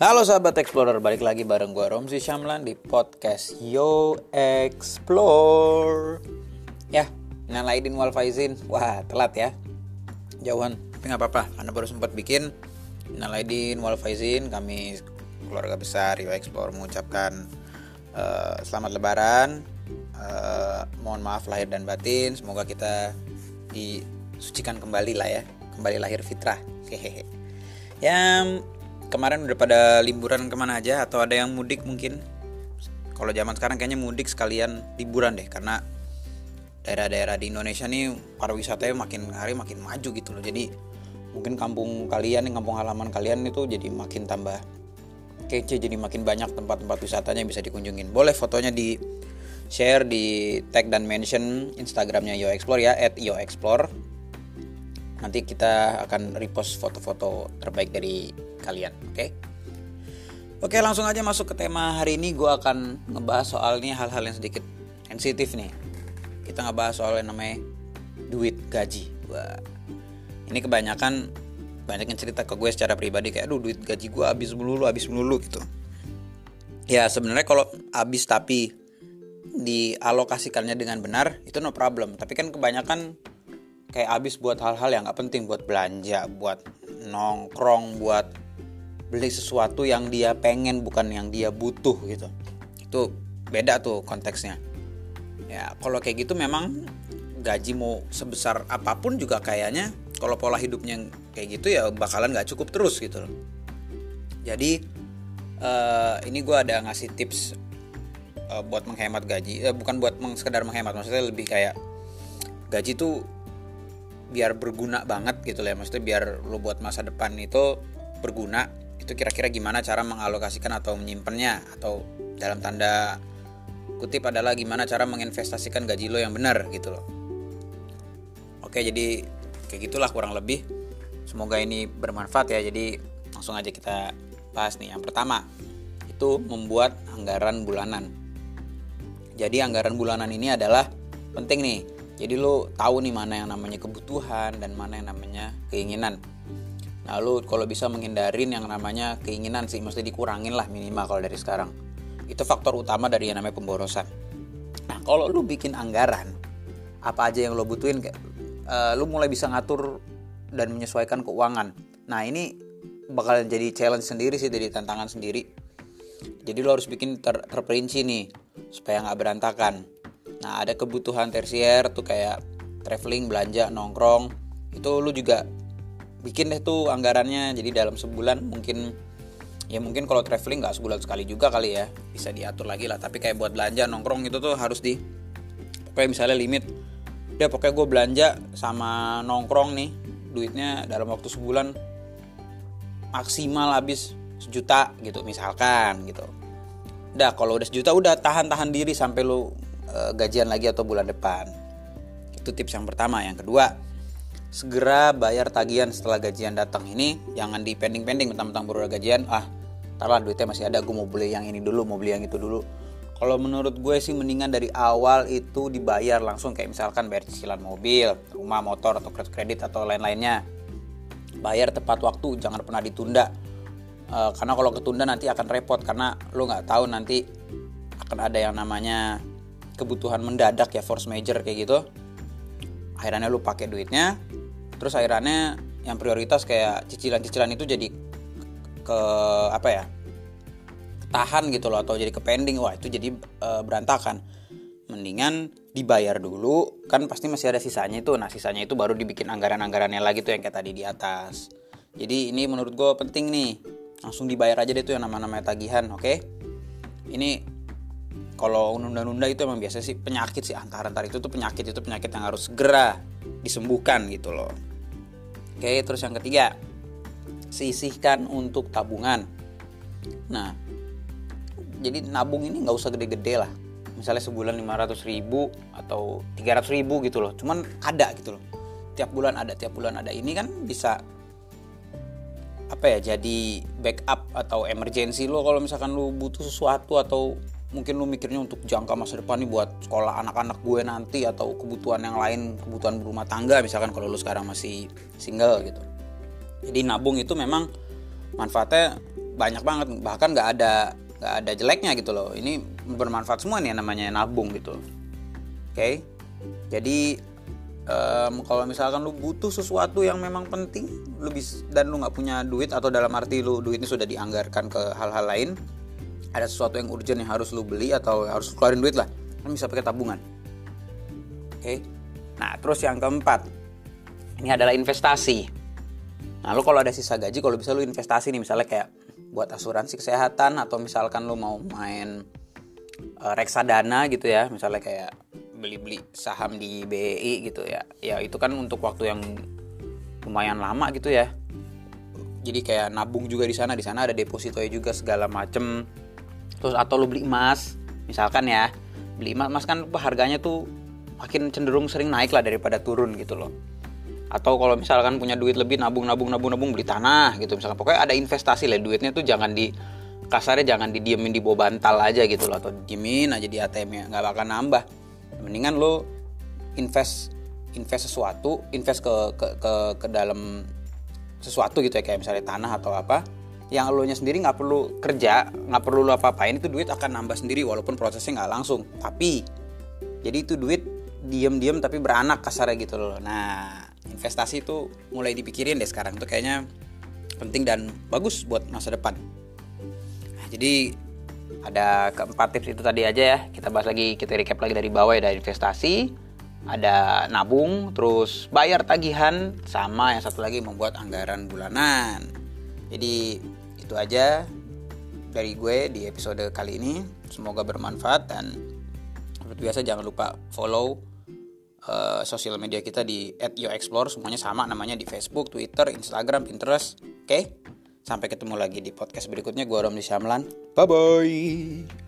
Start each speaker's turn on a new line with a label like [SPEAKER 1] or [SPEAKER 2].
[SPEAKER 1] Halo sahabat Explorer, balik lagi bareng gue Romsi Syamlan di podcast Yo Explore. Ya, Nalaidin Walfaizin. Wah, telat ya. Jauhan, tapi gak apa-apa Karena baru sempat bikin. Nalaidin Walfaizin Kami keluarga besar Yo Explore mengucapkan uh, Selamat Lebaran. Uh, Mohon maaf lahir dan batin Semoga kita disucikan kembali lah ya. Kembali lahir fitrah. Hehehe. Yang kemarin udah pada liburan ke mana aja? Atau ada yang mudik mungkin? Kalau zaman sekarang kayaknya mudik sekalian liburan deh karena daerah-daerah di Indonesia nih pariwisatanya makin hari makin maju gitu loh. Jadi mungkin kampung kalian kampung halaman kalian itu jadi makin tambah kece jadi makin banyak tempat-tempat wisatanya yang bisa dikunjungin. Boleh fotonya di share di tag dan mention Instagramnya Yo Explore ya at Yo Explore nanti kita akan repost foto-foto terbaik dari kalian oke? Okay? oke langsung aja masuk ke tema hari ini. Gue akan ngebahas soal ini hal-hal yang sedikit sensitif nih. Kita ngebahas soal yang namanya duit gaji. Wah. ini kebanyakan banyak yang cerita ke gue secara pribadi kayak duit gaji gue habis melulu habis melulu gitu. Ya sebenarnya kalau habis tapi dialokasikannya dengan benar itu no problem. Tapi kan kebanyakan kayak habis buat hal-hal yang nggak penting buat belanja buat nongkrong buat beli sesuatu yang dia pengen bukan yang dia butuh gitu. Itu beda tuh konteksnya. Ya kalau kayak gitu memang gaji mau sebesar apa pun juga kayaknya kalau pola hidupnya kayak gitu ya bakalan nggak cukup terus gitu loh. Jadi uh, ini gue ada ngasih tips uh, buat menghemat gaji uh, bukan buat meng sekedar menghemat maksudnya lebih kayak gaji tuh biar berguna banget gitu lah ya. maksudnya biar lo buat masa depan itu berguna itu kira-kira gimana cara mengalokasikan atau menyimpannya atau dalam tanda kutip adalah gimana cara menginvestasikan gaji lo yang benar gitu loh. Oke jadi kayak gitulah kurang lebih. Semoga ini bermanfaat ya. Jadi langsung aja kita bahas nih. Yang pertama itu membuat anggaran bulanan. Jadi anggaran bulanan ini adalah penting nih jadi lo tahu nih mana yang namanya kebutuhan dan mana yang namanya keinginan. Nah lo kalau bisa menghindarin yang namanya keinginan sih mesti dikurangin lah minimal kalau dari sekarang. Itu faktor utama dari yang namanya pemborosan. Nah kalau lo bikin anggaran apa aja yang lo butuhin uh, lo mulai bisa ngatur dan menyesuaikan keuangan. Nah ini bakal jadi challenge sendiri sih jadi tantangan sendiri. Jadi lo harus bikin ter terperinci nih supaya nggak berantakan Nah ada kebutuhan tersier tuh kayak traveling, belanja, nongkrong. Itu lu juga bikin deh tuh anggarannya. Jadi dalam sebulan mungkin ya mungkin kalau traveling nggak sebulan sekali juga kali ya. Bisa diatur lagi lah. Tapi kayak buat belanja nongkrong itu tuh harus di pokoknya misalnya limit. Udah pokoknya gue belanja sama nongkrong nih duitnya dalam waktu sebulan maksimal habis sejuta gitu misalkan gitu. Udah kalau udah sejuta udah tahan-tahan diri sampai lu uh, gajian lagi atau bulan depan. Itu tips yang pertama. Yang kedua, segera bayar tagihan setelah gajian datang ini. Jangan di pending-pending tentang-tentang baru gajian. Ah taruh duitnya masih ada. Gue mau beli yang ini dulu mau beli yang itu dulu. Kalau menurut gue sih mendingan dari awal itu dibayar langsung. Kayak misalkan bayar cicilan mobil rumah motor atau kredit atau lain-lainnya. Bayar tepat waktu jangan pernah ditunda. E, karena kalau ketunda nanti akan repot. Karena lo nggak tahu nanti akan ada yang namanya kebutuhan mendadak ya force major kayak gitu. Akhirnya lu pakai duitnya terus akhirnya yang prioritas kayak cicilan-cicilan itu jadi ke apa ya tahan gitu loh atau jadi ke pending wah itu jadi e, berantakan. Mendingan dibayar dulu kan pasti masih ada sisanya itu. Nah sisanya itu baru dibikin anggaran-anggarannya lagi tuh yang kayak tadi di atas. Jadi ini menurut gue penting nih langsung dibayar aja deh tuh yang nama-namanya tagihan oke? Okay? ini kalau nunda-nunda itu emang biasa sih penyakit sih antar-antar itu tuh penyakit itu penyakit yang harus segera disembuhkan gitu loh. Oke terus yang ketiga sisihkan untuk tabungan. Nah jadi nabung ini nggak usah gede-gede lah. Misalnya sebulan 500 ribu atau 300 ribu gitu loh. Cuman ada gitu loh. Tiap bulan ada tiap bulan ada. Ini kan bisa apa ya jadi backup atau emergency lo kalau misalkan lo butuh sesuatu atau mungkin lu mikirnya untuk jangka masa depan nih buat sekolah anak-anak gue nanti atau kebutuhan yang lain kebutuhan berumah tangga misalkan kalau lu sekarang masih single gitu. Jadi nabung itu memang manfaatnya banyak banget bahkan nggak ada nggak ada jeleknya gitu loh. Ini bermanfaat semua nih namanya nabung gitu. Oke? Okay? jadi um, kalau misalkan lu butuh sesuatu yang memang penting lu bisa dan lu nggak punya duit atau dalam arti lu duitnya sudah dianggarkan ke hal-hal lain ada sesuatu yang urgent yang harus lu beli atau harus keluarin duit lah. Kan bisa pakai tabungan. Oke? Okay? nah terus yang keempat. Ini adalah investasi. Nah lu kalau ada sisa gaji kalau bisa lu investasi nih misalnya kayak buat asuransi kesehatan atau misalkan lu mau main uh, reksadana gitu ya. Misalnya kayak beli-beli saham di BI gitu ya. Ya itu kan untuk waktu yang lumayan lama gitu ya. Jadi kayak nabung juga di sana di sana ada deposito juga segala macem terus atau lu beli emas misalkan ya. Beli emas emas kan harganya tuh makin cenderung sering naik lah daripada turun gitu loh. Atau kalau misalkan punya duit lebih nabung nabung nabung nabung beli tanah gitu misalkan. Pokoknya ada investasi lah duitnya tuh jangan di kasarnya jangan didiemin di bawah bantal aja gitu loh. Atau diemin aja di ATM nya nggak bakal nambah. Mendingan lo invest invest sesuatu invest ke ke ke, ke dalam sesuatu gitu ya. Kayak misalnya tanah atau apa yang lo nya sendiri nggak perlu kerja nggak perlu lo apa apain itu duit akan nambah sendiri walaupun prosesnya nggak langsung. Tapi jadi itu duit diem-diem tapi beranak kasarnya gitu loh. Nah investasi itu mulai dipikirin deh sekarang. Tuh kayaknya penting dan bagus buat masa depan. Nah, jadi ada keempat tips itu tadi aja ya. Kita bahas lagi kita recap lagi dari bawah ya dari investasi. Ada nabung terus bayar tagihan sama yang satu lagi membuat anggaran bulanan. Jadi itu aja dari gue di episode kali ini semoga bermanfaat dan seperti biasa jangan lupa follow uh, sosial media kita di @yoexplore semuanya sama namanya di Facebook, Twitter, Instagram, Pinterest. Oke. Okay? Sampai ketemu lagi di podcast berikutnya. Gue Romli Syamlan. Bye bye.